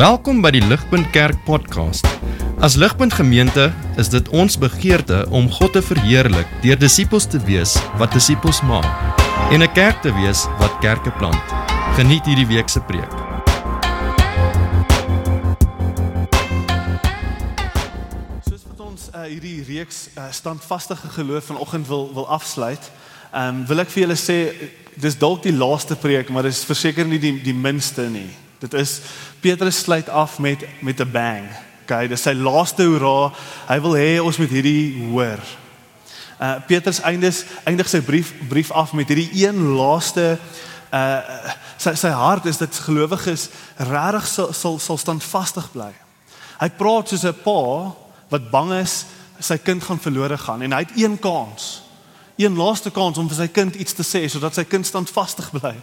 Welkom by die Ligpunt Kerk podcast. As Ligpunt Gemeente is dit ons begeerte om God te verheerlik deur disippels te wees wat disippels maak en 'n kerk te wees wat kerke plant. Geniet hierdie week se preek. Soos wat ons uh, hierdie reeks uh, standvaste geloof vanoggend wil wil afsluit, um, wil ek vir julle sê dis dalk die laaste preek, maar dis verseker nie die die minste nie. Dit is Petrus sluit af met met 'n bang. Okay, dis sy laaste hoera. Hy wil hê ons moet hierdie hoor. Uh Petrus eindig eindig sy brief brief af met hierdie een laaste uh sy sy hart is dat gelowiges regtig sal sal sal standvastig bly. Hy praat soos 'n pa wat bang is sy kind gaan verlore gaan en hy het een kans. Een laaste kans om vir sy kind iets te sê sodat sy kind standvastig bly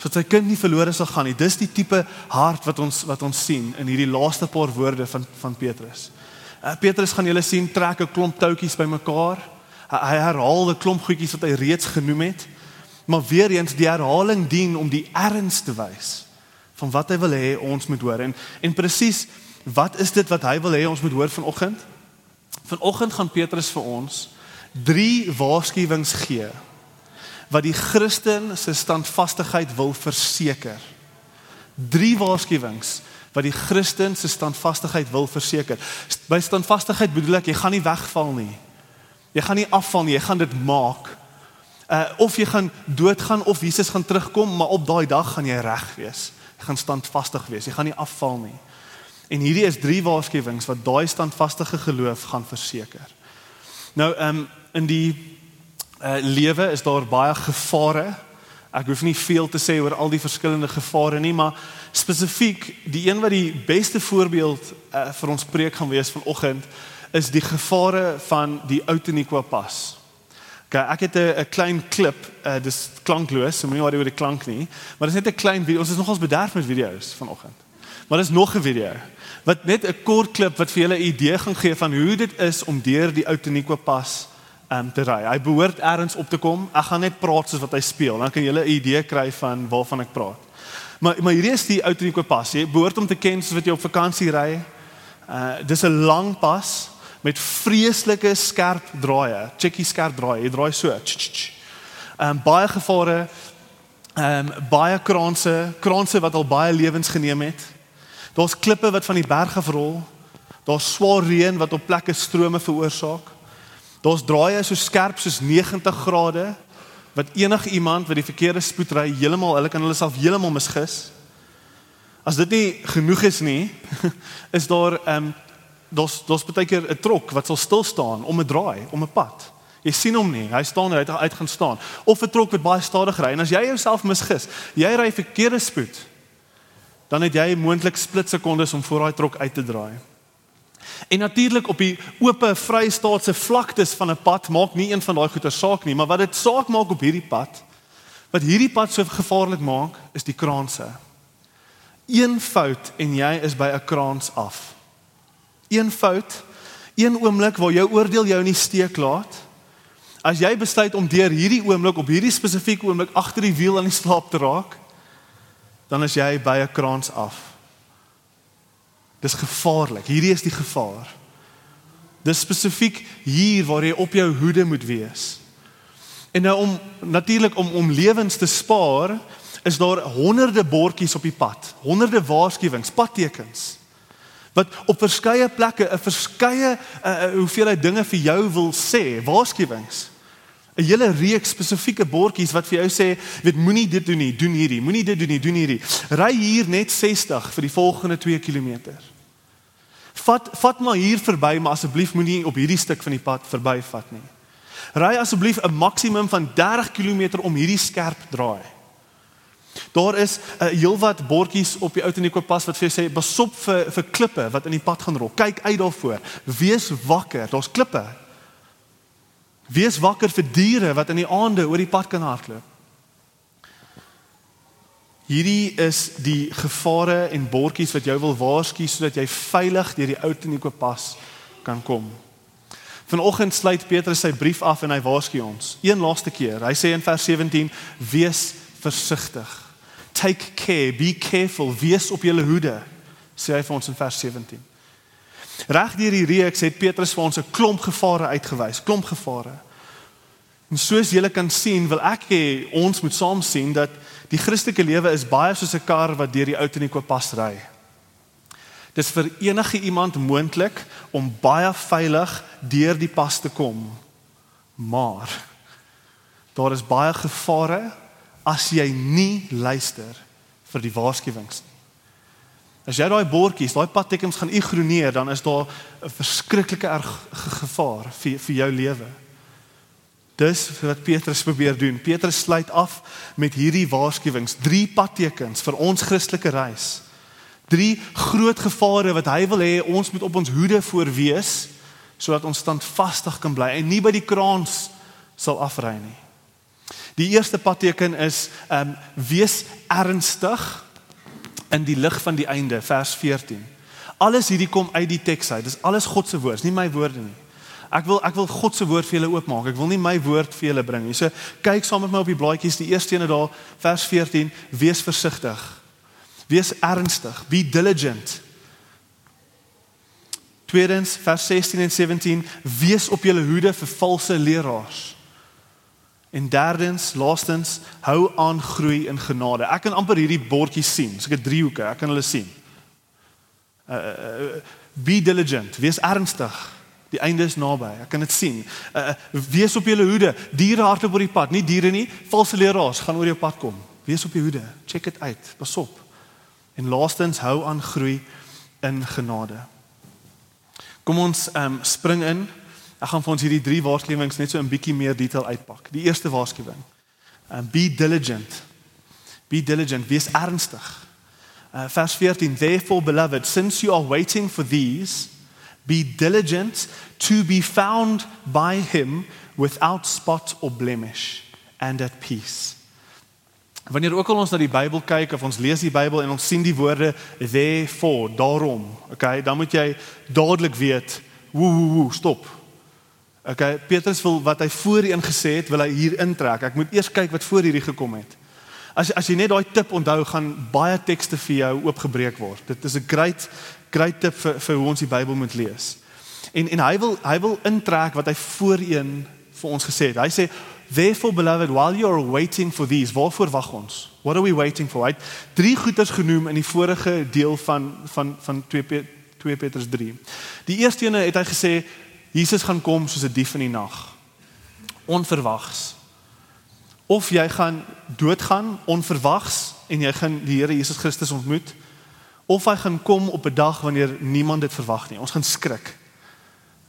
sodat sy kind nie verlore sal gaan nie. Dis die tipe hart wat ons wat ons sien in hierdie laaste paar woorde van van Petrus. Uh, Petrus gaan julle sien trek 'n klomp touwtjies bymekaar. Hy, hy herhaal 'n klomp goedjies wat hy reeds genoem het. Maar weer eens die herhaling dien om die erns te wys van wat hy wil hê ons moet hoor. En en presies wat is dit wat hy wil hê ons moet hoor vanoggend? Vanoggend gaan Petrus vir ons drie waarskuwings gee wat die Christen se standvastigheid wil verseker. Drie waarskuwings wat die Christen se standvastigheid wil verseker. By standvastigheid bedoel ek jy gaan nie wegval nie. Jy gaan nie afval nie, jy gaan dit maak. Uh of jy gaan doodgaan of Jesus gaan terugkom, maar op daai dag gaan jy reg wees. Jy gaan standvastig wees. Jy gaan nie afval nie. En hierdie is drie waarskuwings wat daai standvastige geloof gaan verseker. Nou um in die uh, lewe is daar baie gevare. Ek hoef nie veel te sê oor al die verskillende gevare nie, maar spesifiek die een wat die beste voorbeeld uh, vir ons preek gaan wees vanoggend is die gevare van die Outeniqua pas. Okay, ek het 'n klein klip, uh, dis klankloos, so moenie worry oor die klank nie, maar dis net 'n klein video. Ons is nogals bederf met video's vanoggend. Maar dis nog 'n video wat net 'n kort klip wat vir julle 'n idee gaan gee van hoe dit is om deur die Outeniqua pas um, te ry. Hy behoort ergens op te kom. Ek gaan net praat soos wat hy speel. Dan kan jy 'n idee kry van waarvan ek praat. Maar maar hierdie is die Outeniqua pas. Jy behoort om te ken soos wat jy op vakansie ry. Uh dis 'n lang pas met vreeslike skerp draaie. Checkie skerp draai. Jy draai so. Ehm um, baie gevare. Ehm um, baie kraanse, kraanse wat al baie lewens geneem het. Daar's klippe wat van die berge afrol. Daar's swaar reën wat op plekke strome veroorsaak. Daar's draaie so skerp soos 90 grade wat enige iemand wat die verkeerde spoed ry heeltemal hulle kan hulle self heeltemal misgis. As dit nie genoeg is nie, is daar ehm um, daar's daar's baie keer 'n trok wat sal stil staan om 'n draai, om 'n pad. Jy sien hom nie, hy staan uit uit gaan staan. Of 'n trok wat baie stadig ry en as jy jouself misgis, jy ry verkeerde spoed, dan het jy moontlik splitsekondes om voor daai trok uit te draai. En natuurlik op die oop vrystaatse vlaktes van 'n pad maak nie een van daai goeie saak nie, maar wat dit saak maak op hierdie pad, wat hierdie pad so gevaarlik maak, is die kraanse. Een fout en jy is by 'n kraans af. Een fout, een oomblik waar jou oordeel jou in die steek laat. As jy besluit om deur hierdie oomblik op hierdie spesifieke oomblik agter die wiel aan die slaap te raak, dan is jy by 'n kraans af. Dis gevaarlik. Hierdie is die gevaar. Dis spesifiek hier waar jy op jou hoede moet wees. En nou om natuurlik om om lewens te spaar, is daar honderde bordjies op die pad, honderde waarskuwings, padtekens wat op verskeie plekke 'n verskeie uh, hoeveelheid dinge vir jou wil sê, waarskuwings. 'n Hele reeks spesifieke bordjies wat vir jou sê, weet moenie dit doen nie, doen hierdie, moenie dit doen nie, doen hierdie. Ry hier net 60 vir die volgende 2 km. Vat vat maar hier verby, maar asseblief moenie op hierdie stuk van die pad verbyvat nie. Ry asseblief 'n maksimum van 30 km om hierdie skerp draai. Daar is 'n uh, heelwat bordjies op die ou Tenico pas wat vir jou sê besop vir vir klippe wat in die pad gaan rol. Kyk uit daarvoor. Wees wakker. Daar's klippe. Wees wakker vir diere wat in die aande oor die pad kan hardloop. Hierdie is die gevare en bordjies wat jou wil waarsku sodat jy veilig deur die ou Teniko pas kan kom. Vanoggend sluit Petrus sy brief af en hy waarsku ons. Een laaste keer. Hy sê in vers 17: "Wees versigtig. Take care, be careful, wees op julle hoede." sê hy vir ons in vers 17. Reg deur die reeks het Petrus vir ons 'n klomp gevare uitgewys, klomp gevare. En soos julle kan sien, wil ek hê ons moet saam sien dat die Christelike lewe is baie soos 'n kar wat deur die ou teen die kooppas ry. Dis vir enige iemand moontlik om baie veilig deur die pas te kom. Maar daar is baie gevare as jy nie luister vir die waarskuwings nie. As jy daai bordjies, daai padtekens gaan ignoreer, dan is daar 'n verskriklike erg gevaar vir vir jou lewe. Dis wat Petrus probeer doen. Petrus sluit af met hierdie waarskuwings, drie padtekens vir ons Christelike reis. Drie groot gevare wat hy wil hê ons moet op ons hoede voor wees sodat ons standvastig kan bly en nie by die kraans sal afry nie. Die eerste padteken is ehm um, wees ernstig in die lig van die einde vers 14. Alles hierdie kom uit die teks uit. Dis alles God se woord, nie my woorde nie. Ek wil ek wil God se woord vir julle oopmaak. Ek wil nie my woord vir julle bring nie. So kyk saam met my op die blaadjies, die eerste ene daar, vers 14, wees versigtig. Wees ernstig, be diligent. Tweedens vers 16 en 17, wees op julle hoede vir valse leraars. En derdens, laastens, hou aan groei in genade. Ek kan amper hierdie bordjies sien. So het driehoeke, ek kan hulle sien. Uh, uh be diligent, wees ernstig. Die einde is naby. Ek kan dit sien. Uh wees op julle hoede. Diere hardloop oor die pad, nie diere nie. Valse leraars gaan oor jou pad kom. Wees op jou hoede. Check dit uit. Pas op. En laastens, hou aan groei in genade. Kom ons um spring in Ek gaan vir ons hierdie drie waarskuwings net so 'n bietjie meer detail uitpak. Die eerste waarskuwing. Um be diligent. Be diligent, wees ernstig. Uh, vers 14 Therefore beloved since you are waiting for these be diligent to be found by him without spot or blemish and at peace. Wanneer ook al ons na die Bybel kyk of ons lees die Bybel en ons sien die woorde therefore daarom, okay, dan moet jy dadelik weet, woe woe woe, stop. Okay, Petrus wil wat hy voorheen gesê het, wil hy hier intrek. Ek moet eers kyk wat voor hierdie gekom het. As as jy net daai tip onthou, gaan baie tekste vir jou oopgebreek word. Dit is 'n great great tip vir vir hoe ons die Bybel moet lees. En en hy wil hy wil intrek wat hy voorheen vir ons gesê het. Hy sê Therefore beloved while you are waiting for these waarvoor wag ons? What are we waiting for? Hy het drie goeders genoem in die vorige deel van van van 2 2 Petrus 3. Die eerste een het hy gesê Jesus gaan kom soos 'n dief in die nag. Onverwags. Of jy gaan doodgaan onverwags en jy gaan die Here Jesus Christus ontmoet, of hy gaan kom op 'n dag wanneer niemand dit verwag nie. Ons gaan skrik.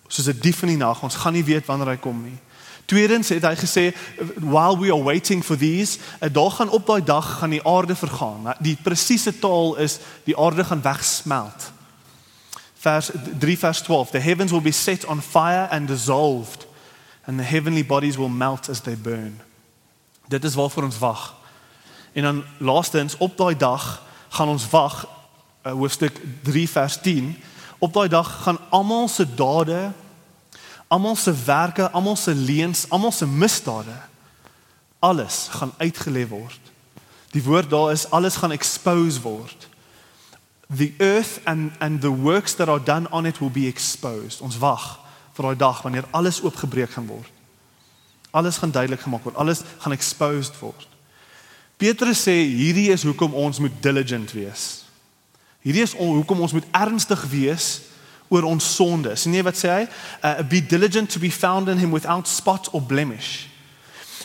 Soos 'n dief in die nag. Ons gaan nie weet wanneer hy kom nie. Tweedens het hy gesê while we are waiting for these, 'n dag gaan op daai dag gaan die aarde vergaan. Die presiese taal is die aarde gaan wegsmelt vers 3 vers 12 the heavens will be set on fire and dissolved and the heavenly bodies will melt as they burn. Dit is waarvoor ons wag. En dan laastens op daai dag gaan ons wag uh, hoofstuk 3 vers 10 op daai dag gaan almal se dade almal se werke almal se leuns almal se misdade alles gaan uitgelê word. Die woord daar is alles gaan expose word the earth and and the works that are done on it will be exposed. Ons wag vir daai dag wanneer alles oopgebreek gaan word. Alles gaan duidelik gemaak word. Alles gaan exposed word. Petrus sê hierdie is hoekom ons moet diligent wees. Hierdie is hoekom ons moet ernstig wees oor ons sondes. Jy wat sê hy? Uh, be diligent to be found in him without spot or blemish.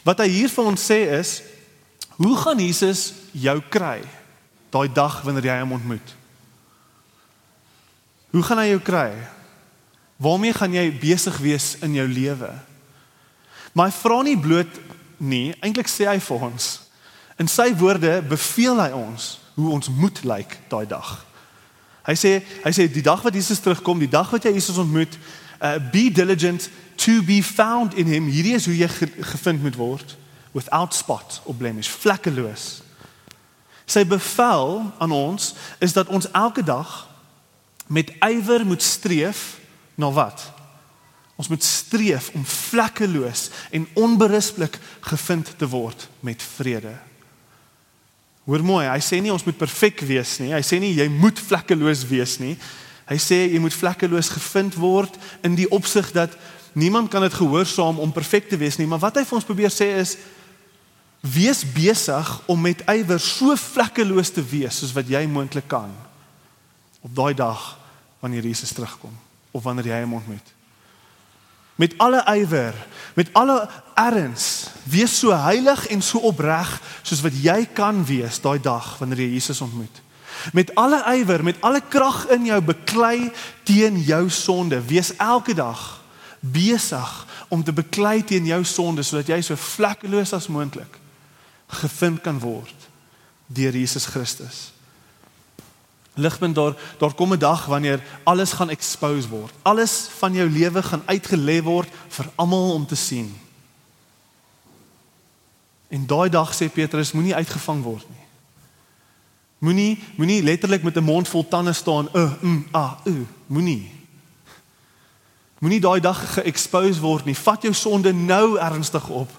Wat hy hier vir ons sê is, hoe gaan Jesus jou kry daai dag wanneer jy hom ontmoet? Hoe gaan hy jou kry? Waarmee gaan jy besig wees in jou lewe? Hy vra nie bloot nie, eintlik sê hy vir ons. In sy woorde beveel hy ons hoe ons moet lyk daai dag. Hy sê hy sê die dag wat Jesus terugkom, die dag wat jy Jesus ontmoet, uh, be diligent to be found in him. Hierdie is hoe jy ge gevind moet word without spot or blemish, vlekkeloos. Sy bevel aan ons is dat ons elke dag met ywer moet streef na wat? Ons moet streef om vlekkeloos en onberispelik gevind te word met vrede. Hoor mooi, hy sê nie ons moet perfek wees nie. Hy sê nie jy moet vlekkeloos wees nie. Hy sê jy moet vlekkeloos gevind word in die opsig dat niemand kan dit gehoorsaam om perfek te wees nie, maar wat hy vir ons probeer sê is wees besig om met ywer so vlekkeloos te wees soos wat jy moontlik kan op daai dag wanneer Jesus terugkom of wanneer jy hom ontmoet. Met alle ywer, met alle erns, wees so heilig en so opreg soos wat jy kan wees daai dag wanneer jy Jesus ontmoet. Met alle ywer, met alle krag in jou beklei teen jou sonde. Wees elke dag besig om te beklei teen jou sonde sodat jy so vlekkeloos as moontlik gevind kan word deur Jesus Christus. Ligpunt daar daar kom 'n dag wanneer alles gaan expose word. Alles van jou lewe gaan uitgelê word vir almal om te sien. En daai dag sê Petrus moenie uitgevang word nie. Moenie moenie letterlik met 'n mond vol tande staan, uh, mm, ah, uh, moenie. Moenie daai dag ge-expose word nie. Vat jou sonde nou ernstig op.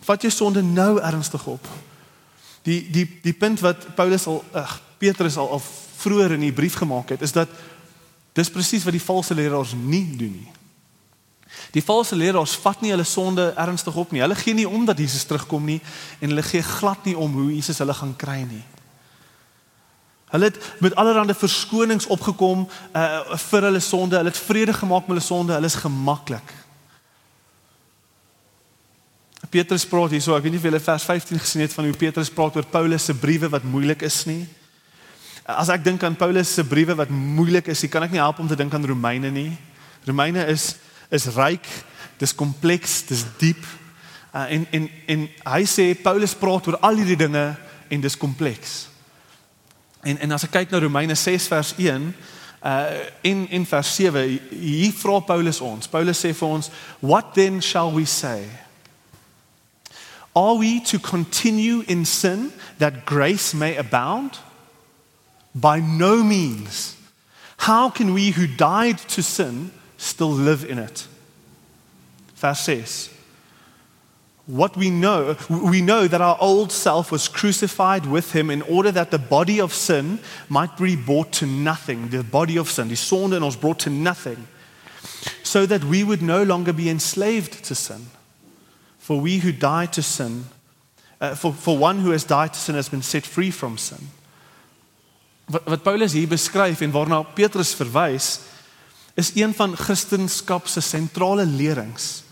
Vat jou sonde nou ernstig op. Die die die punt wat Paulus al ag Petrus al al vroeër in die brief gemaak het, is dat dis presies wat die valse leraars nie doen nie. Die valse leraars vat nie hulle sonde ernstig op nie. Hulle gee nie om dat Jesus terugkom nie en hulle gee glad nie om hoe Jesus hulle gaan kry nie. Hulle het met allerlei verskonings opgekom uh vir hulle sonde. Hulle het vrede gemaak met hulle sonde. Hulle is gemaklik. Petrus praat hierso, ek weet nie of julle vers 15 gesien het van hoe Petrus praat oor Paulus se briewe wat moeilik is nie. As ek dink aan Paulus se briewe wat moeilik is, kan ek nie help om te dink aan Romeine nie. Romeine is is ryk, dis kompleks, dis diep. Uh, en en en hy sê Paulus praat oor al hierdie dinge en dis kompleks. En en as ek kyk na Romeine 6 vers 1 uh in in vers 7 hier vra Paulus ons. Paulus sê vir ons, "What then shall we say? Are we to continue in sin that grace may abound? By no means. How can we who died to sin still live in it?" Vers 6 what we know, we know that our old self was crucified with him in order that the body of sin might be brought to nothing. The body of sin, die sonde ons brought to nothing. So that we would no longer be enslaved to sin. For we who died to sin, uh, for, for one who has died to sin has been set free from sin. Wat, wat Paulus hier beskryf en waarna Petrus verwys, is een van Christendom se sentrale lerings.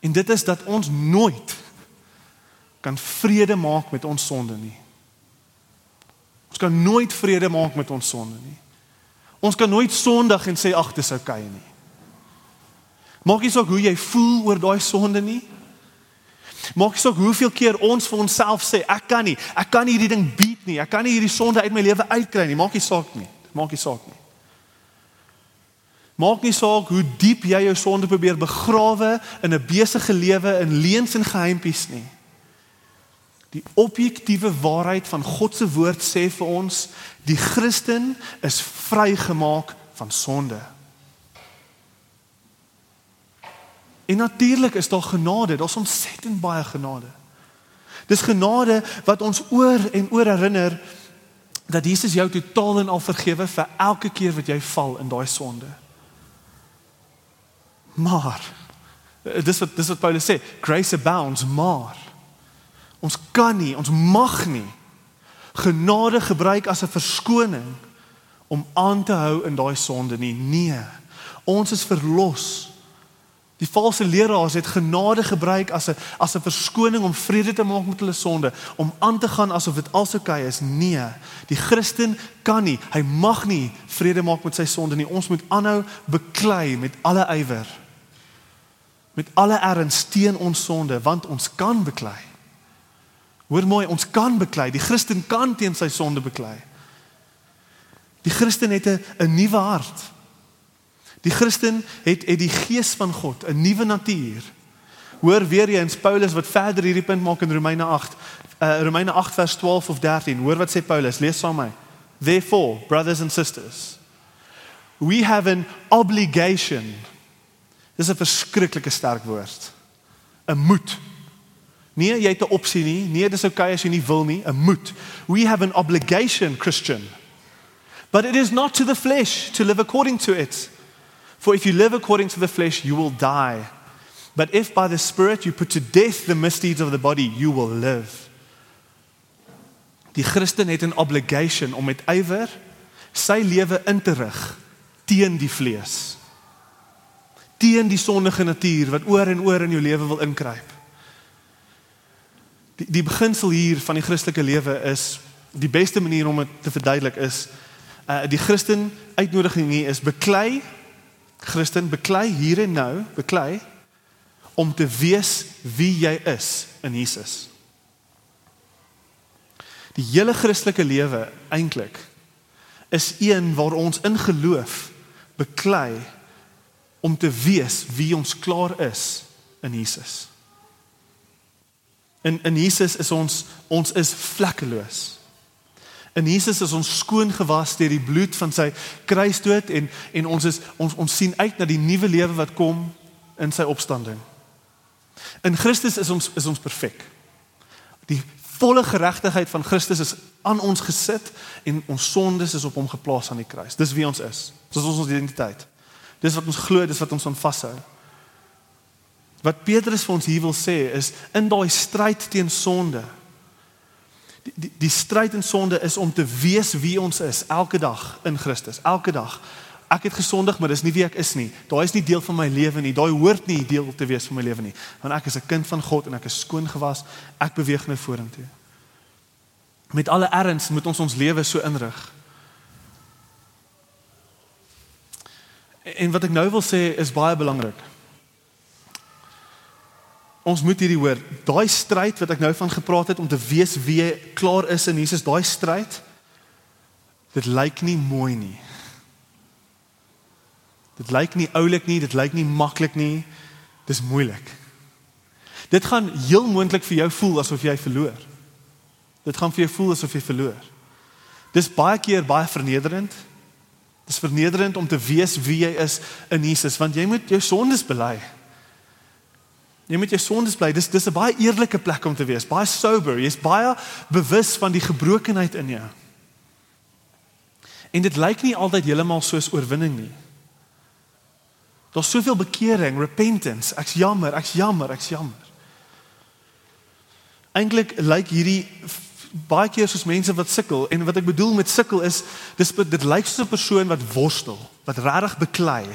En dit is dat ons nooit kan vrede maak met ons sonde nie. Ons kan nooit vrede maak met ons sonde nie. Ons kan nooit sondig en sê ag dis oukei okay nie. Maak nie saak hoe jy voel oor daai sonde nie. Maak saak hoeveel keer ons vir onsself sê ek kan nie, ek kan nie hierdie ding beat nie, ek kan nie hierdie sonde uit my lewe uitkry nie. Maak nie saak nie. Maak nie saak nie. Maak nie saak hoe diep jy jou sonde probeer begrawe in 'n besige lewe in leuns en geheimpies nie. Die objektiewe waarheid van God se woord sê vir ons, die Christen is vrygemaak van sonde. En natuurlik is daar genade, daar's ontsettend baie genade. Dis genade wat ons oor en oor herinner dat Jesus jou totaal en al vergewe vir elke keer wat jy val in daai sonde. Maar dis wat dis wat Paulus sê, grace abounds, maar ons kan nie, ons mag nie genade gebruik as 'n verskoning om aan te hou in daai sonde nie. Nee. Ons is verlos. Die valse leraars het genade gebruik as 'n as 'n verskoning om vrede te maak met hulle sonde, om aan te gaan asof dit alsoos oukei is. Nee, die Christen kan nie, hy mag nie vrede maak met sy sonde nie. Ons moet aanhou beklei met alle ywer met alle erns teen ons sonde want ons kan beklei. Hoor mooi, ons kan beklei. Die Christen kan teen sy sonde beklei. Die Christen het 'n 'n nuwe hart. Die Christen het het die gees van God, 'n nuwe natuur. Hoor weer eens Paulus wat verder hierdie punt maak in Romeine 8. Uh Romeine 8 vers 12 of 13. Hoor wat sê Paulus, lees saam met my. Therefore, brothers and sisters, we have an obligation Dis 'n verskriklike sterk woord. 'n Moed. Nee, jy het 'n opsie nie. Nee, dis okay as jy nie wil nie, 'n moet. We have an obligation, Christian. But it is not to the flesh to live according to it. For if you live according to the flesh, you will die. But if by the Spirit you put to death the misdeeds of the body, you will live. Die Christen het 'n obligation om met ywer sy lewe in te rig teen die vlees. Teen die sondige natuur wat oor en oor in jou lewe wil inkruip. Die die beginsel hier van die Christelike lewe is die beste manier om dit te verduidelik is uh die Christen uitnodiging hier is beklei Christen beklei hier en nou beklei om te wees wie jy is in Jesus. Die hele Christelike lewe eintlik is een waar ons in geloof beklei om te wees wie ons klaar is in Jesus. In in Jesus is ons ons is vlekkeloos. In Jesus is ons skoon gewas deur die bloed van sy kruisdood en en ons is ons ons sien uit na die nuwe lewe wat kom in sy opstanding. In Christus is ons is ons perfek. Die volle geregtigheid van Christus is aan ons gesit en ons sondes is op hom geplaas aan die kruis. Dis wie ons is. Dis ons identiteit. Dis wat ons glo, dis wat ons vashou. Wat Petrus vir ons hier wil sê is in daai stryd teen sonde. Die die, die stryd in sonde is om te wees wie ons is elke dag in Christus. Elke dag. Ek het gesondig, maar dis nie wie ek is nie. Daai is nie deel van my lewe nie. Daai hoort nie deel te wees van my lewe nie. Want ek is 'n kind van God en ek is skoon gewas. Ek beweeg nou vorentoe. Met alle erns moet ons ons lewe so inrig. En wat ek nou wil sê is baie belangrik ons moet hierdie hoor. Daai stryd wat ek nou van gepraat het om te weet wie jy klaar is in Jesus, daai stryd dit lyk nie mooi nie. Dit lyk nie oulik nie, dit lyk nie maklik nie. Dis moeilik. Dit gaan heel moontlik vir jou voel asof jy verloor. Dit gaan vir jou voel asof jy verloor. Dis baie keer baie vernederend. Dis vernederend om te weet wie jy is in Jesus want jy moet jou sondes bely. Jy moet jou sondes bly. Dis dis 'n baie eerlike plek om te wees. Baie sober. Jy's baie bewus van die gebrokenheid in jou. En dit lyk nie altyd heeltemal soos oorwinning nie. Daar's soveel bekering, repentance. Ek's jammer, ek's jammer, ek's jammer. Eintlik lyk hierdie baie keer soos mense wat sukkel en wat ek bedoel met sukkel is dis dit lyk soos 'n persoon wat worstel, wat regtig beklei.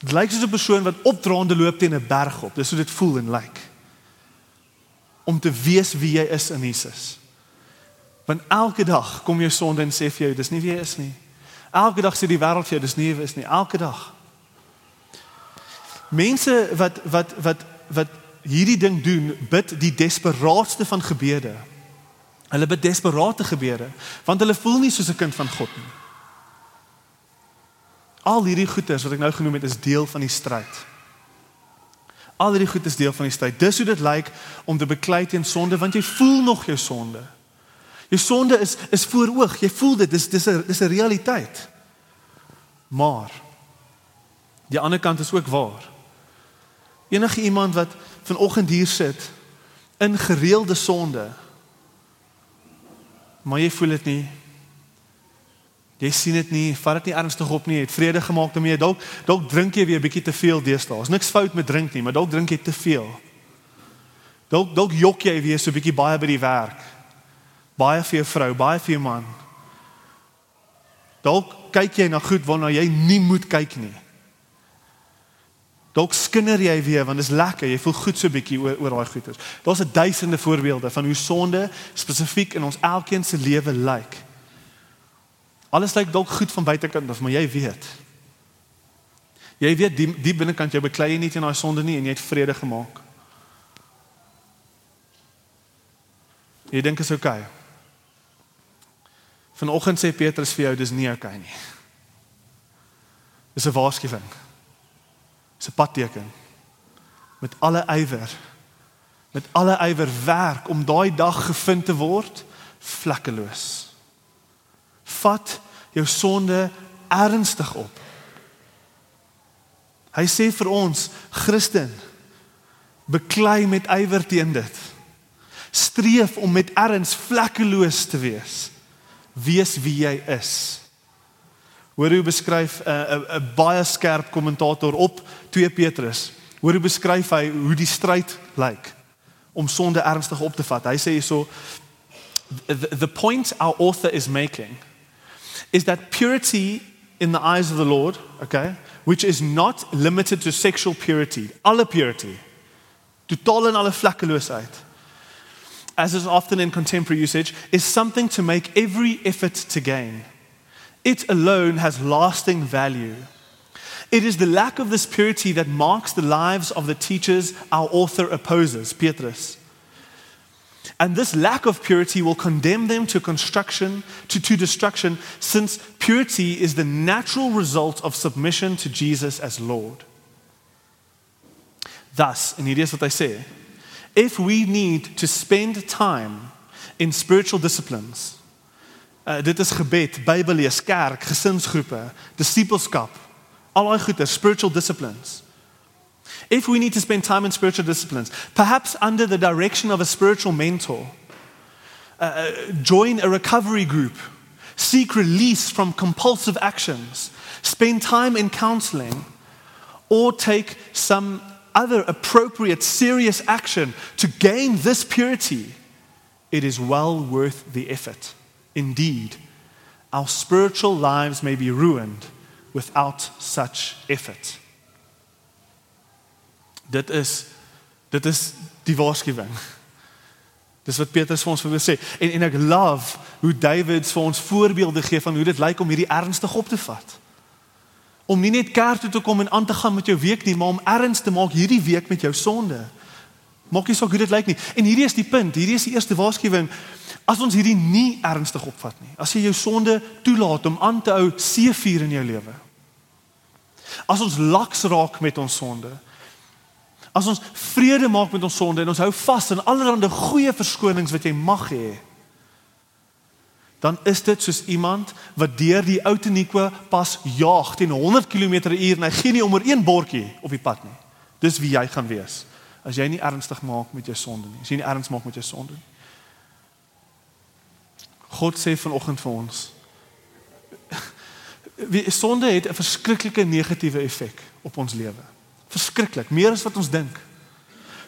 Dit lyk soos 'n persoon wat opdraande loop teen 'n berg op. Dis hoe dit voel en lyk. Om te weet wie jy is in Jesus. Want elke dag kom jou sonde en sê vir jou dis nie wie jy is nie. Elke dag sê die wêreld vir jou dis nie wie jy is nie. Elke dag. Mense wat wat wat wat hierdie ding doen, bid die desperaatste van gebede. Hulle bid desperate gebede want hulle voel nie soos 'n kind van God nie. Al hierdie goeders wat ek nou genoem het is deel van die stryd. Al hierdie goed is deel van die stryd. Dis hoe dit lyk om te beklei teen sonde want jy voel nog jou sonde. Jou sonde is is voor oog. Jy voel dit. Dis dis 'n dis 'n realiteit. Maar die ander kant is ook waar. Enige iemand wat vanoggend hier sit in gereelde sonde maar jy voel dit nie Jy sien dit nie, vat dit nie ernstig op nie. Het vrede gemaak daarmee. Dalk dalk drink jy weer bietjie te veel deesdae. Daar's niks fout met drink nie, maar dalk drink jy te veel. Dalk dalk jok jy weer so bietjie baie by die werk. Baie vir jou vrou, baie vir jou man. Dalk kyk jy na goed waarna jy nie moet kyk nie. Dalk skinder jy weer want dit is lekker. Jy voel goed so bietjie oor oor daai goeters. Daar's 'n duisende voorbeelde van hoe sonde spesifiek in ons elkeen se lewe lyk. Like. Alles lyk dalk goed van buitekant af, maar jy weet. Jy weet die die binnekant jou beklei nie teen daai sonde nie en jy het vrede gemaak. Jy dink is oukei. Okay. Vanoggend sê Petrus vir jou dis nie oukei okay nie. Dis 'n waarskuwing. Dis 'n padteken. Met alle ywer met alle ywer werk om daai dag gevind te word vlekkeloos vat jou sonde ernstig op. Hy sê vir ons, Christen, Beklei met ywer teen dit. Streef om met erns vlekkeloos te wees. Wees wie jy is. Hoor hoe beskryf 'n uh, 'n uh, uh, baie skerp kommentator op 2 Petrus. Hoor hoe beskryf hy hoe die stryd lyk om sonde ernstig op te vat. Hy sê hierso the, the point our author is making is that purity in the eyes of the Lord, okay, which is not limited to sexual purity, alle purity, totaal en alle as is often in contemporary usage, is something to make every effort to gain. It alone has lasting value. It is the lack of this purity that marks the lives of the teachers our author opposes, Petrus. And this lack of purity will condemn them to construction, to, to destruction, since purity is the natural result of submission to Jesus as Lord. Thus, and here is what I say if we need to spend time in spiritual disciplines, uh, dit is gebed, Bybellees, kerk, gesinsgroepe, disipelskap, al daai goeie spiritual disciplines. If we need to spend time in spiritual disciplines, perhaps under the direction of a spiritual mentor, uh, uh, join a recovery group, seek release from compulsive actions, spend time in counseling, or take some other appropriate, serious action to gain this purity, it is well worth the effort. Indeed, our spiritual lives may be ruined without such effort. Dit is dit is die waarskuwing. Dis wat Petrus vir ons wil sê. En en ek love hoe David vir ons voorbeelde gee van hoe dit lyk om hierdie ernstig op te vat. Om nie net kerk toe te kom en aan te gaan met jou week nie, maar om erns te maak hierdie week met jou sonde. Maak nie saak hoe dit lyk nie. En hierdie is die punt. Hierdie is die eerste waarskuwing. As ons hierdie nie ernstig opvat nie. As jy jou sonde toelaat om aan te hou seefuur in jou lewe. As ons laks raak met ons sonde. As ons vrede maak met ons sonde en ons hou vas aan allerlei goeie verskonings wat jy mag hê. Dan is dit soos iemand wat deur die ou Teniqua pas jaag teen 100 km/h en hy gee nie om oor een bordjie op die pad nie. Dis wie jy gaan wees as jy nie ernstig maak met jou sonde nie. As jy nie ernstig maak met jou sonde nie. God sê vanoggend vir ons wie sonde het 'n verskriklike negatiewe effek op ons lewe. Verskriklik, meer as wat ons dink.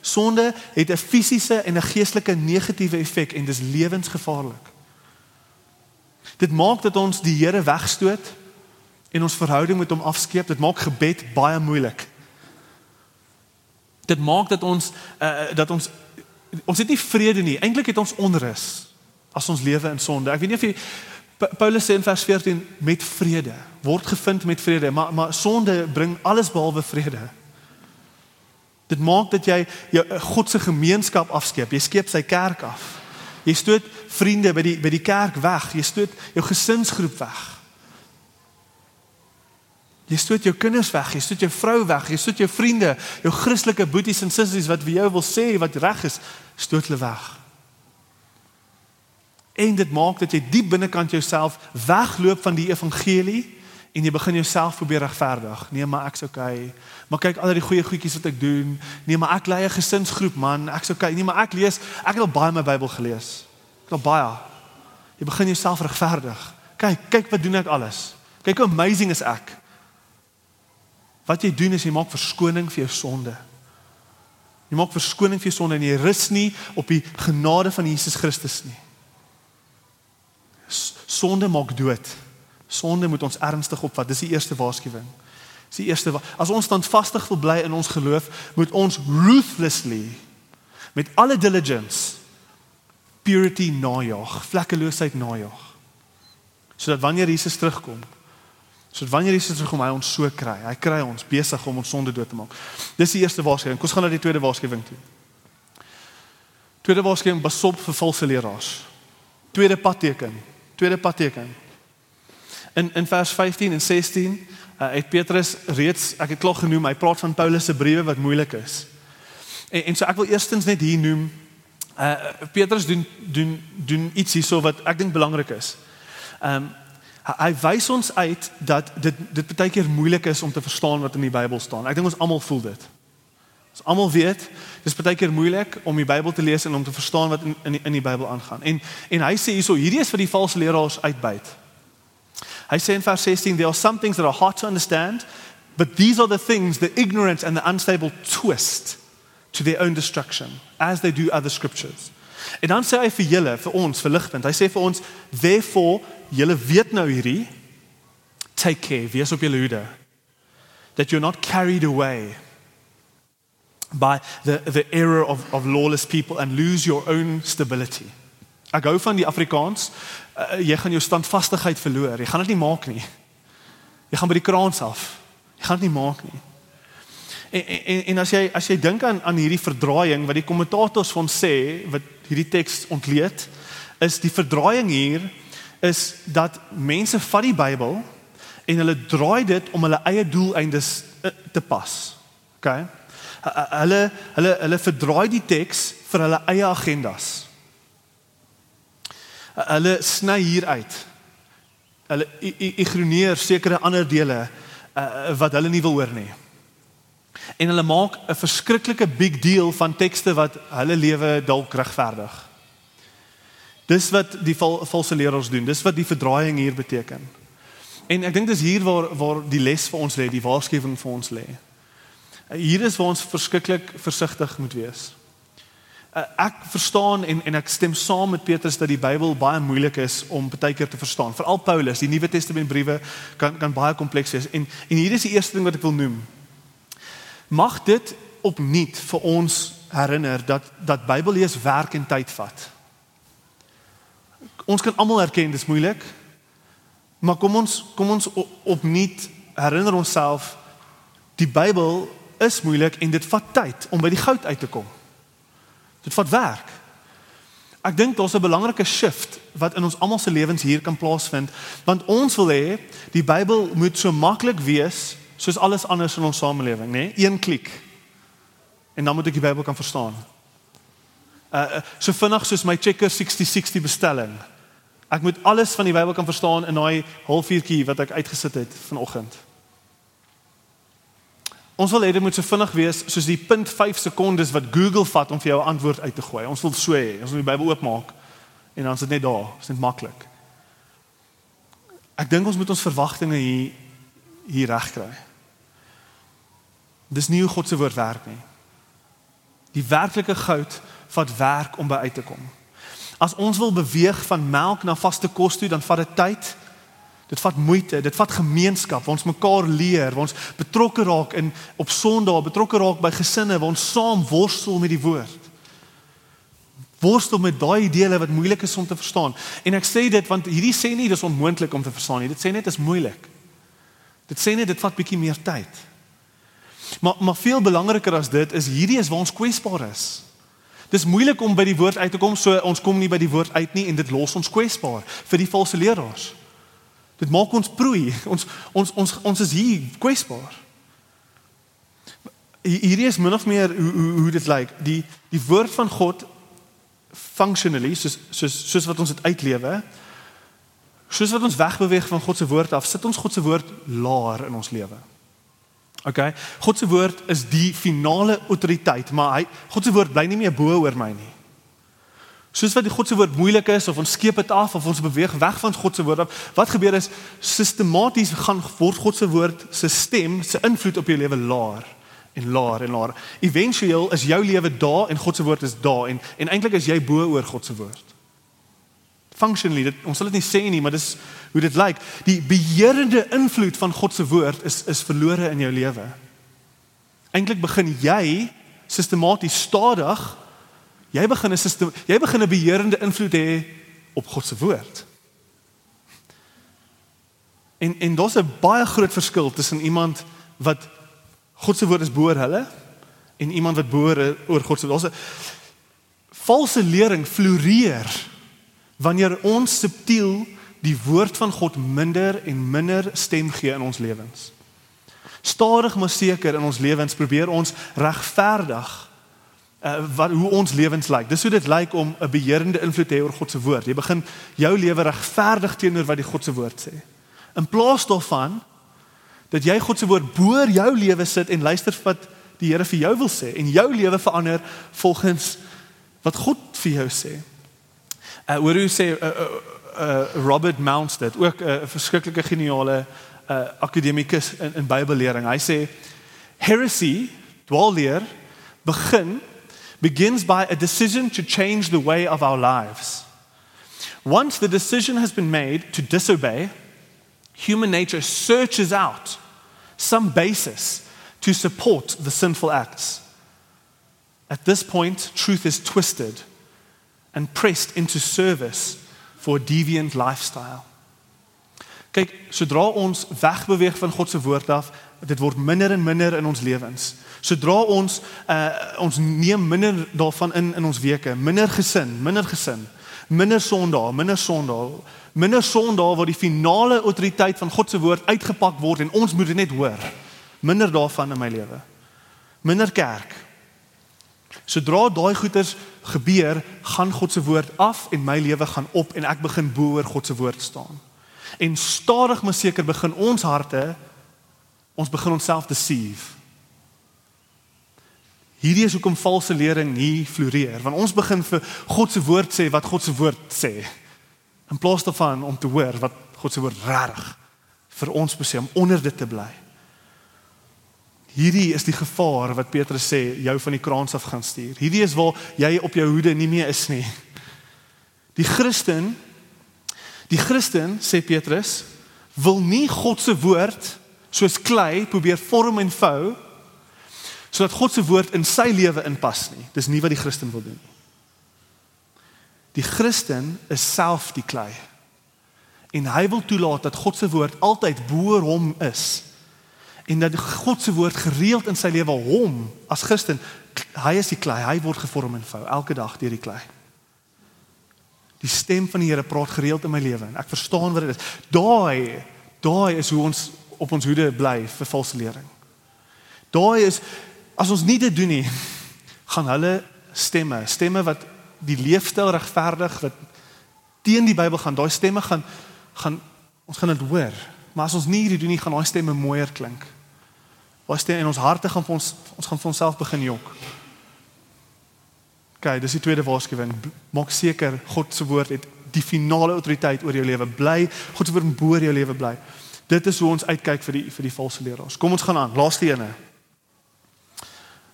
Sonde het 'n fisiese en 'n geestelike negatiewe effek en dis lewensgevaarlik. Dit maak dat ons die Here wegstoot en ons verhouding met hom afskeep. Dit maak gebed baie moeilik. Dit maak dat ons uh, dat ons ons het nie vrede nie. Eintlik het ons onrus as ons lewe in sonde. Ek weet nie of jy Paulus sê in vers 14 met vrede word gevind met vrede, maar maar sonde bring alles behalwe vrede. Dit maak dat jy jou eh, God se gemeenskap afskeep. Jy skeep sy kerk af. Jy stoot vriende by die by die kerk weg. Jy stoot jou gesinsgroep weg. Jy stoot jou kinders weg, jy stoot jou vrou weg, jy stoot jou vriende, jou Christelike boeties en sissies wat vir jou wil sê wat reg is, stoot hulle weg. En dit maak dat jy diep binnekant jouself wegloop van die evangelie en jy begin jouself probeer regverdig. Nee, maar ek's okay. Maar kyk al die goeie goedjies wat ek doen. Nee, maar ek lei 'n gesinsgroep, man. Ek's okay. Nee, maar ek lees, ek het al baie my Bybel gelees. Ek het al baie. Jy begin jouself regverdig. Kyk, kyk wat doen ek alles. Kyk hoe amazing is ek. Wat jy doen is jy maak verskoning vir jou sonde. Jy maak verskoning vir jou sonde en jy rus nie op die genade van Jesus Christus nie. Sonde maak dood. Sonde moet ons ernstig opvat. Dis die eerste waarskuwing. Dis die eerste as ons standvastig wil bly in ons geloof, moet ons ruthlessly met alle diligence purity najag, vlekkeloosheid najag. Sodat wanneer Jesus terugkom, sodat wanneer Jesus terugkom, hy ons so kry. Hy kry ons besig om ons sonde dood te maak. Dis die eerste waarskuwing. Kom ons gaan na die tweede waarskuwing toe. Tweede waarskuwing besop vir valse leraars. Tweede padteken tweede padteken. In in vers 15 en 16 uh, het Petrus reeds ek het klaar genoem, hy praat van Paulus se briewe wat moeilik is. En en so ek wil eerstens net hier noem uh Petrus doen doen doen iets hierso wat ek dink belangrik is. Um hy wys ons uit dat dit dit baie keer moeilik is om te verstaan wat in die Bybel staan. Ek dink ons almal voel dit. Ons almal weet, dis baie keer moeilik om die Bybel te lees en om te verstaan wat in in die, in die Bybel aangaan. En en hy sê hierso, hierdie is vir die valse leraars uitbuit. Hy sê in vers 16 there are some things that are hard to understand, but these are the things the ignorant and the unstable twist to their own destruction as they do other scriptures. En dan sê hy vir julle, vir ons, vir ligpunt. Hy sê vir ons, therefore, julle weet nou hierdie, take care, wees op julle hoede. That you're not carried away by the the error of of lawless people and lose your own stability. Ek hou van die Afrikaans. Uh, jy gaan jou standvastigheid verloor. Jy gaan dit nie maak nie. Jy gaan by die kraans af. Jy gaan dit nie maak nie. En en, en as jy as jy dink aan aan hierdie verdraaiing wat die kommentators van sê wat hierdie teks ontleed, is die verdraaiing hier is dat mense vat die Bybel en hulle draai dit om hulle eie doeleindes eh, te pas. OK? Hulle hulle hulle verdraai die teks vir hulle eie agendas. Hulle sny hier uit. Hulle ignoreer sekere ander dele uh, wat hulle nie wil hoor nie. En hulle maak 'n verskriklike big deal van tekste wat hulle lewe dalk regverdig. Dis wat die val, valse leraars doen. Dis wat die verdraaiing hier beteken. En ek dink dis hier waar waar die les vir ons lê, die waarskuwing vir ons lê. Hier is waar ons verskriklik versigtig moet wees. Uh, ek verstaan en en ek stem saam met Petrus dat die Bybel baie moeilik is om baie keer te verstaan. Veral Paulus, die Nuwe Testament briewe kan kan baie kompleks wees. En en hier is die eerste ding wat ek wil noem. Mag dit opnuut vir ons herinner dat dat Bybellees werk en tyd vat. Ons kan almal erken dis moeilik. Maar kom ons kom ons opnuut herinner onsself die Bybel is moeilik en dit vat tyd om by die goud uit te kom. Dit vat werk. Ek dink daar's 'n belangrike shift wat in ons almal se lewens hier kan plaasvind, want ons wil hê die Bybel moet so maklik wees soos alles anders in ons samelewing, nê? Nee? Een klik. En dan moet ek die Bybel kan verstaan. Uh so vinnig soos my Checker 6060 bestelling. Ek moet alles van die Bybel kan verstaan in daai halfuurtjie wat ek uitgesit het vanoggend. Ons wil hê dit moet so vinnig wees soos die 0.5 sekondes wat Google vat om vir jou 'n antwoord uit te gooi. Ons wil so hê. Ons wil die Bybel oopmaak en dan is dit net daar. Dit is net maklik. Ek dink ons moet ons verwagtinge hier hier regkry. Dis nie hoe God se woord werk nie. Die werklike goud vat werk om by uit te kom. As ons wil beweeg van melk na vaste kos toe, dan vat dit tyd. Dit vat moeite, dit vat gemeenskap waar ons mekaar leer, waar ons betrokke raak in op Sondae, betrokke raak by gesinne waar ons saam worstel met die woord. Worstel met daai dele wat moeilik is om te verstaan. En ek sê dit want hierdie sê nie dis onmoontlik om te verstaan nie. Dit sê net dit is moeilik. Dit sê net dit vat bietjie meer tyd. Maar maar veel belangriker as dit is hierdie is waar ons kwesbaar is. Dis moeilik om by die woord uit te kom, so ons kom nie by die woord uit nie en dit los ons kwesbaar vir die valse leraars. Dit maak ons proei. Ons ons ons ons is hier kwesbaar. Hierdie is min of meer hoe hoe, hoe dit lyk. Die die woord van God functionally soos soos soos wat ons dit uitlewe. Soos wat ons wegbeweeg van God se woord af, sit ons God se woord laer in ons lewe. OK. God se woord is die finale autoriteit, maar hy God se woord bly nie meer bo oor my nie. Soos wat die God se woord moeilik is of ons skeep dit af of ons beweeg weg van God se woord af, wat gebeur is sistematies gaan word God se woord se stem, se invloed op jou lewe laer en laer en laer. Eventueel is jou lewe daar en God se woord is daar en en eintlik is jy bo oor God se woord. Functionally, dit, ons sal dit nie sê nie, maar dis hoe dit lyk. Die beheerende invloed van God se woord is is verlore in jou lewe. Eintlik begin jy sistematies stadig Jy begin 'n system, jy begin 'n beheerende invloed hê op God se woord. En en daar's 'n baie groot verskil tussen iemand wat God se woord is bo hulle en iemand wat bo oor God se daar's 'n valse lering floreer wanneer ons subtiel die woord van God minder en minder stem gee in ons lewens. Stadig maar seker in ons lewens probeer ons regverdig uh, wat hoe ons lewens lyk. Dis hoe dit lyk om 'n beheerende invloed te hê oor God se woord. Jy begin jou lewe regverdig teenoor wat die God se woord sê. In plaas daarvan dat jy God se woord bo jou lewe sit en luister wat die Here vir jou wil sê en jou lewe verander volgens wat God vir jou sê. Uh hoor hoe sê uh, uh, uh Robert Mounts dit ook 'n uh, verskriklike geniale uh akademikus in in Bybellering. Hy sê heresy, dwaalleer, begin begins by a decision to change the way of our lives. Once the decision has been made to disobey, human nature searches out some basis to support the sinful acts. At this point, truth is twisted and pressed into service for a deviant lifestyle. Kyk, sodra ons wegbeweeg van God se woord af, dit word minder en minder in ons lewens. Sodra ons uh ons neem minder daarvan in in ons weke, minder gesin, minder gesin, minder sondae, minder sondae, minder sondae waar die finale autoriteit van God se woord uitgepak word en ons moet dit net hoor. Minder daarvan in my lewe. Minder kerk. Sodra daai goeters gebeur, gaan God se woord af en my lewe gaan op en ek begin bo oor God se woord staan. En stadig maar seker begin ons harte ons begin onsself deceive. Hierdie is hoekom valse lering nie floreer, want ons begin vir God se woord sê wat God se woord sê. In plaas daarvan om te hoor wat God se woord reg vir ons besê om onder dit te bly. Hierdie is die gevaar wat Petrus sê jou van die kraans af gaan stuur. Hierdie is waar jy op jou hoede nie meer is nie. Die Christen Die Christen, sê Petrus, wil nie God se woord soos klei probeer vorm en vou sodat God se woord in sy lewe inpas nie. Dis nie wat die Christen wil doen nie. Die Christen is self die klei. En hy wil toelaat dat God se woord altyd bo hom is. En dat God se woord gereeld in sy lewe hom as Christen, hy is die klei, hy word gevorm en vou elke dag deur die klei. Die stem van die Here praat gereeld in my lewe en ek verstaan wat dit is. Daai daai is hoe ons op ons hoede bly vir valse lering. Daai is as ons nie dit doen nie, gaan hulle stemme, stemme wat die leefstyl regverdig wat teen die Bybel gaan, daai stemme gaan gaan ons gaan dit hoor. Maar as ons nie hierdie doen nie, gaan daai stemme mooier klink. Daai stemme in ons harte gaan vir ons ons gaan vir onsself begin jok. Okay, dis die tweede waarskuwing. Maak seker God se woord het die finale autoriteit oor jou lewe. Bly God se woord bo oor jou lewe bly. Dit is hoe ons uitkyk vir die vir die valse leraars. Kom ons gaan aan. Laaste ene.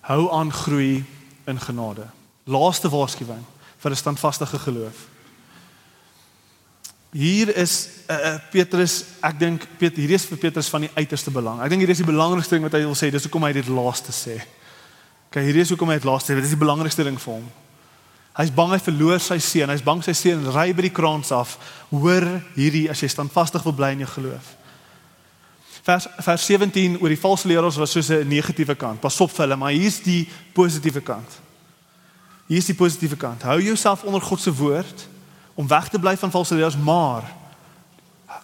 Hou aan groei in genade. Laaste waarskuwing vir 'n standvaste geloof. Hier is uh, Petrus, ek dink Petrus hier is vir Petrus van die uiterste belang. Ek dink hier is die belangrikste ding wat hy wil sê. Dis hoekom hy dit laaste sê. Kyk, hierdie is hoekom hy dit laaste sê. Dit is die belangrikste ding vir hom. Hy's bang hy verloor sy seun. Hy's bang sy seun ry by die kraans af. Hoor hierdie as jy standvastig wil bly in jou geloof. Vers vers 17 oor die valse leraars was soos 'n negatiewe kant. Pas op vir hulle, maar hier's die positiewe kant. Hier's die positiewe kant. Hou jouself onder God se woord om weg te bly van valse leraars, maar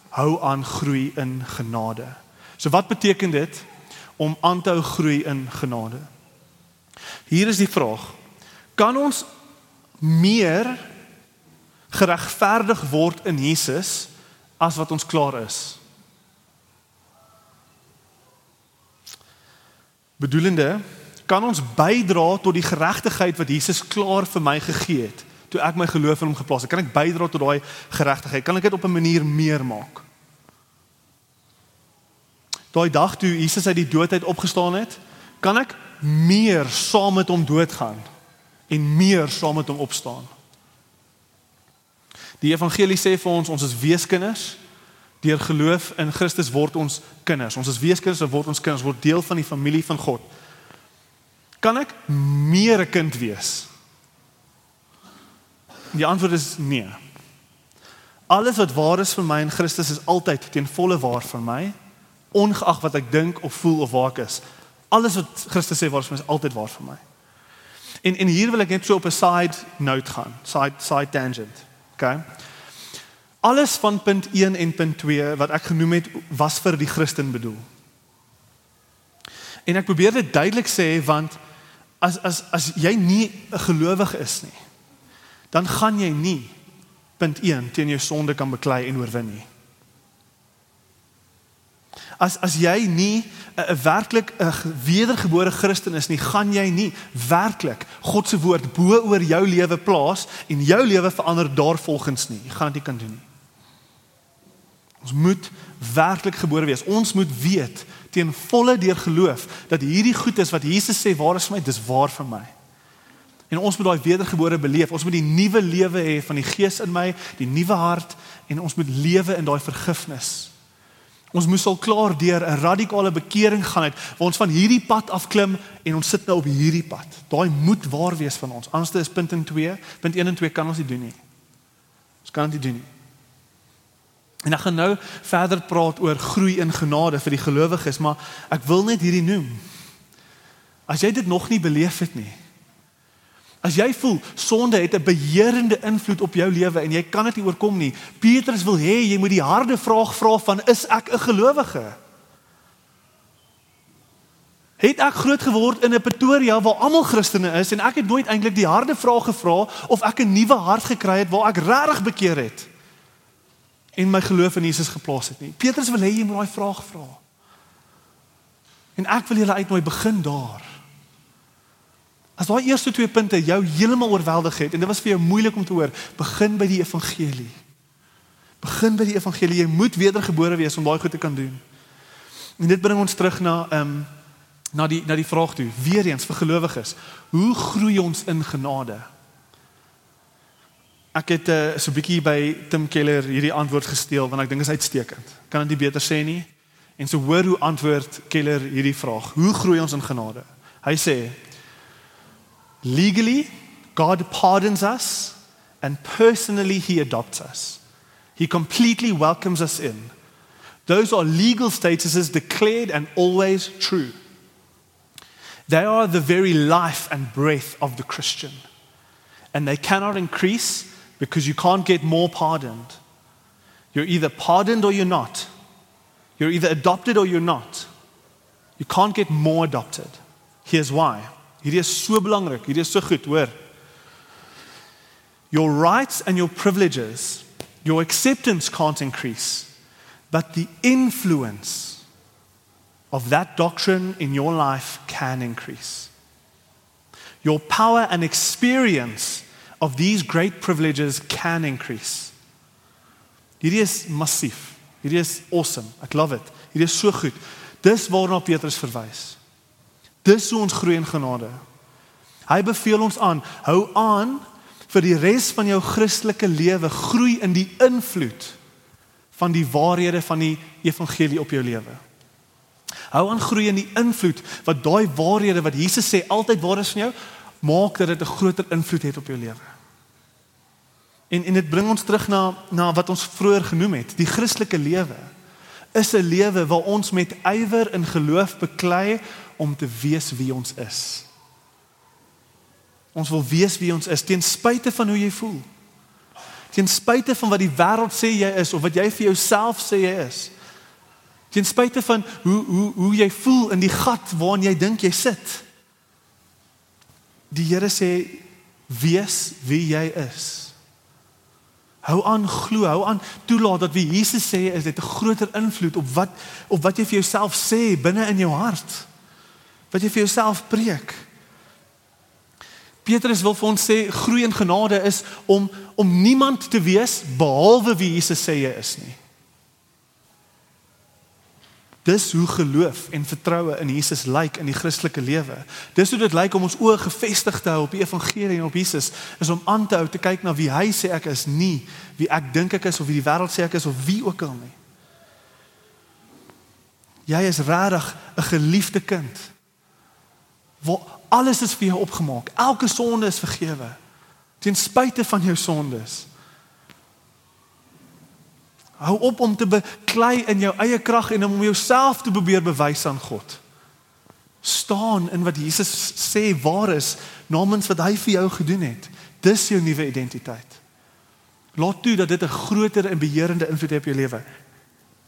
hou aan groei in genade. So wat beteken dit om aan te hou groei in genade? Hier is die vraag. Kan ons meer geregverdig word in Jesus as wat ons klaar is? Bedoelende, kan ons bydra tot die geregtigheid wat Jesus klaar vir my gegee het toe ek my geloof in hom geplaas het? Kan ek bydra tot daai geregtigheid? Kan ek dit op 'n manier meer maak? Daai dag toe Jesus uit die dood uit opgestaan het, kan ek meer saam met hom doodgaan en meer saam met hom opstaan. Die evangelie sê vir ons ons is weeskinders. Deur geloof in Christus word ons kinders. Ons is weeskinders en word ons kinders, word deel van die familie van God. Kan ek meer 'n kind wees? Die antwoord is nee. Alles wat waar is vir my in Christus is altyd ten volle waar vir my, ongeag wat ek dink of voel of waar ek is. Alles wat Christus sê waar is altyd waar vir my. En en hier wil ek net so op 'n side note gaan, side side tangent. Okay? Alles van punt 1 en punt 2 wat ek genoem het was vir die Christen bedoel. En ek probeer dit duidelik sê want as as as jy nie 'n gelowige is nie, dan gaan jy nie punt 1 teen jou sonde kan beklei en oorwin nie. As as jy nie 'n werklik 'n wedergebore Christen is nie, gaan jy nie werklik God se woord bo oor jou lewe plaas en jou lewe verander daarvolgens nie. Jy gaan dit nie kan doen nie. Ons moet werklik gebore wees. Ons moet weet teen volle deur geloof dat hierdie goed is wat Jesus sê waar is vir my, dis waar vir my. En ons moet daai wedergebore beleef. Ons moet die nuwe lewe hê van die Gees in my, die nuwe hart en ons moet lewe in daai vergifnis. Ons moes al klaar deur 'n radikale bekering gaan het waar ons van hierdie pad afklim en ons sit nou op hierdie pad. Daai moet waar wees van ons. Anders is punt 2, punt 1 en 2 kan ons nie doen nie. Ons kan dit doen nie. En ek gaan nou verder praat oor groei in genade vir die gelowiges, maar ek wil net hierdie noem. As jy dit nog nie beleef het nie, As jy voel sonde het 'n beheerende invloed op jou lewe en jy kan dit nie oorkom nie. Petrus wil hê jy moet die harde vraag vra van is ek 'n gelowige? Het ek groot geword in 'n Pretoria waar almal Christene is en ek het nooit eintlik die harde vraag gevra of ek 'n nuwe hart gekry het waar ek regtig bekeer het en my geloof in Jesus geplaas het nie. Petrus wil hê jy moet daai vraag vra. En ek wil julle uitnooi begin daar. As daai eerste twee punte jou heeltemal oorweldig het en dit was vir jou moeilik om te hoor, begin by die evangelie. Begin by die evangelie. Jy moet wedergebore wees om daai goed te kan doen. En dit bring ons terug na ehm um, na die na die vraag toe, weer eens vir gelowiges. Hoe groei ons in genade? Ek het uh, so 'n bietjie by Tim Keller hierdie antwoord gesteel want ek dink is uitstekend. Kan dit nie beter sê nie? En so hoor hoe antwoord Keller hierdie vraag. Hoe groei ons in genade? Hy sê Legally, God pardons us, and personally, He adopts us. He completely welcomes us in. Those are legal statuses declared and always true. They are the very life and breath of the Christian. And they cannot increase because you can't get more pardoned. You're either pardoned or you're not. You're either adopted or you're not. You can't get more adopted. Here's why Hierdie is so belangrik. Hierdie is so goed, hoor. Your rights and your privileges, your acceptance can't increase, but the influence of that doctrine in your life can increase. Your power and experience of these great privileges can increase. Hierdie is massief. Hierdie is awesome. Ek love it. Hierdie is so goed. Dis waarna Petrus verwys. Dis hoe ons groei in genade. Hy beveel ons aan, hou aan vir die res van jou Christelike lewe groei in die invloed van die waarhede van die evangelie op jou lewe. Hou aan groei in die invloed wat daai waarhede wat Jesus sê altyd waar is van jou, maak dat dit 'n groter invloed het op jou lewe. En en dit bring ons terug na na wat ons vroeër genoem het, die Christelike lewe is 'n lewe waar ons met ywer in geloof beklei om te weet wie ons is. Ons wil weet wie ons is ten spyte van hoe jy voel. Ten spyte van wat die wêreld sê jy is of wat jy vir jouself sê jy is. Ten spyte van hoe hoe hoe jy voel in die gat waarin jy dink jy sit. Die Here sê wees wie jy is. Hou aan glo, hou aan toelaat dat wie Jesus sê is dit 'n groter invloed op wat op wat jy vir jouself sê binne in jou hart wat jy vir jouself preek. Petrus wil vir ons sê groei in genade is om om niemand te wees behalwe wie Jesus sê jy is nie. Dis hoe geloof en vertroue in Jesus lyk in die Christelike lewe. Dis hoe dit lyk om ons oë gefestig te hou op die evangelie en op Jesus, is om aan te hou te kyk na wie hy sê ek is, nie wie ek dink ek is of wie die wêreld sê ek is of wie ook al nie. Jy is regtig 'n geliefde kind waar alles is vir jou opgemaak. Elke sonde is vergewe. Ten spyte van jou sondes. Hou op om te beklei in jou eie krag en om jouself te probeer bewys aan God. Staan in wat Jesus sê waar is namens wat hy vir jou gedoen het. Dis jou nuwe identiteit. Laat toe dat dit 'n groter en beheerende invloed het op jou lewe.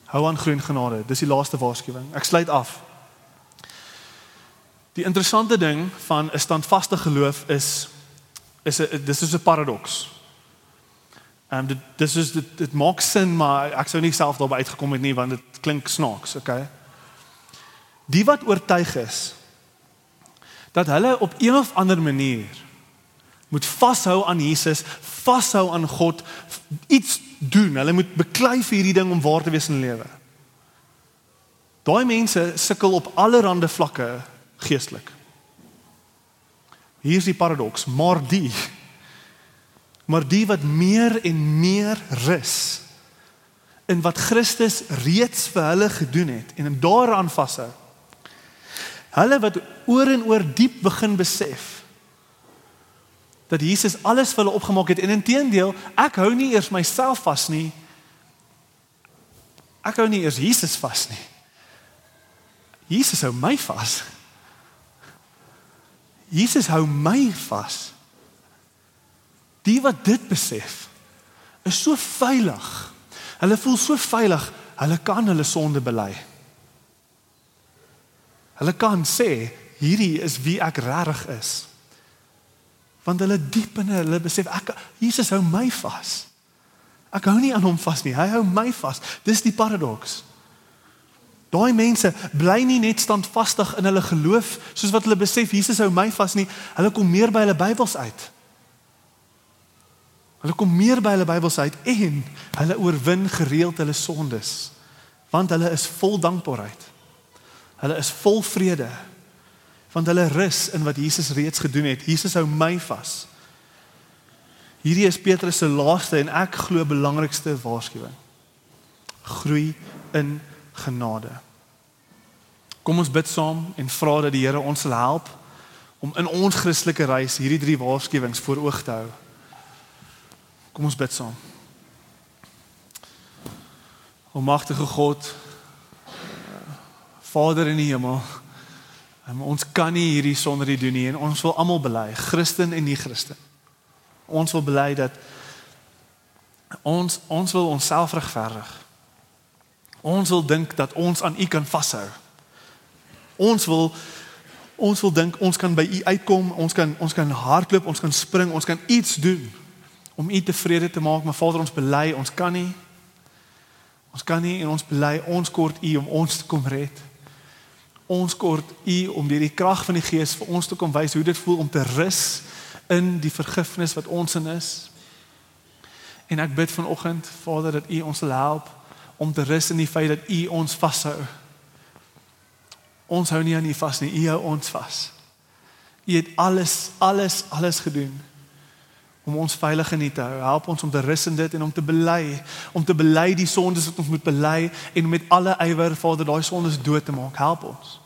Hou aan groen genade. Dis die laaste waarskuwing. Ek sluit af. Die interessante ding van 'n standvaste geloof is is 'n dis is 'n paradoks. Ehm um, dit dis is dit dit maak sin maar ek sou nie self daarby uitgekom het nie want dit klink snaaks, okay? Die wat oortuig is dat hulle op een of ander manier moet vashou aan Jesus, vashou aan God, iets doen. Hulle moet beklei vir hierdie ding om waar te wees in lewe. Daai mense sukkel op allerlei vlakke geestelik. Hier is die paradoks, maar die maar die wat meer en meer rus in wat Christus reeds vir hulle gedoen het en daaraan vashou. Hulle wat oor en oor diep begin besef dat Jesus alles vir hulle opgemaak het en intedeel ek hou nie eers myself vas nie. Ek hou nie eers Jesus vas nie. Jesus hou my vas. Jesus hou my vas. Die wat dit besef, is so veilig. Hulle voel so veilig, hulle kan hulle sonde bely. Hulle kan sê hierdie is wie ek regtig is. Want hulle diep in hulle besef ek Jesus hou my vas. Ek hou nie aan hom vas nie, hy hou my vas. Dis die paradoks. Daai mense bly nie net standvastig in hulle geloof soos wat hulle besef Jesus hou my vas nie, hulle kom meer by hulle Bybels uit. Hulle kom meer by hulle Bybels uit en hulle oorwin gereeld hulle sondes want hulle is vol dankbaarheid. Hulle is vol vrede want hulle rus in wat Jesus reeds gedoen het. Jesus hou my vas. Hierdie is Petrus se laaste en ek glo belangrikste waarskuwing. Groei in genade. Kom ons bid saam en vra dat die Here ons sal help om in ons Christelike reis hierdie drie waarskuwings voor oog te hou. Kom ons bid saam. O magtige God, Vader in die hemel, ons kan nie hierdie sonder U doen nie en ons wil almal bely, Christen en nie Christen. Ons wil bely dat ons ons wil onsself regverdig. Ons wil dink dat ons aan U kan vashou. Ons wil ons wil dink ons kan by U uitkom, ons kan ons kan hardloop, ons kan spring, ons kan iets doen om U tevrede te maak, maar Vader, ons bely, ons kan nie. Ons kan nie en ons bely, ons kort U om ons te kom red. Ons kort U om deur die krag van die Gees vir ons te kom wys hoe dit voel om te rus in die vergifnis wat ons in is. En ek bid vanoggend, Vader, dat U ons sal help om te rus in die feit dat U ons vashou. Ons hou nie aan U vas nie, U hou ons vas. U het alles, alles, alles gedoen om ons veilig in U te hou. Help ons om te rus in dit en om te bely, om te bely die sondes wat ons moet bely en met alle ywer Vader daai sondes dood te maak. Help ons.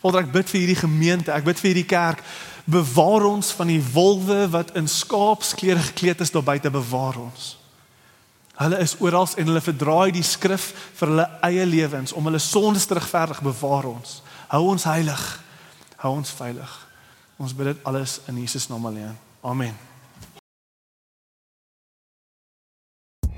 Vader, ek bid vir hierdie gemeente, ek bid vir hierdie kerk. Bewaar ons van die wolwe wat in skaapsklere gekleed is daar buite, bewaar ons. Hulle is oral en hulle verdraai die skrif vir hulle eie lewens om hulle sondes te regverdig, bewaar ons. Hou ons heilig. Hou ons veilig. Ons bid dit alles in Jesus naam alleen. Amen.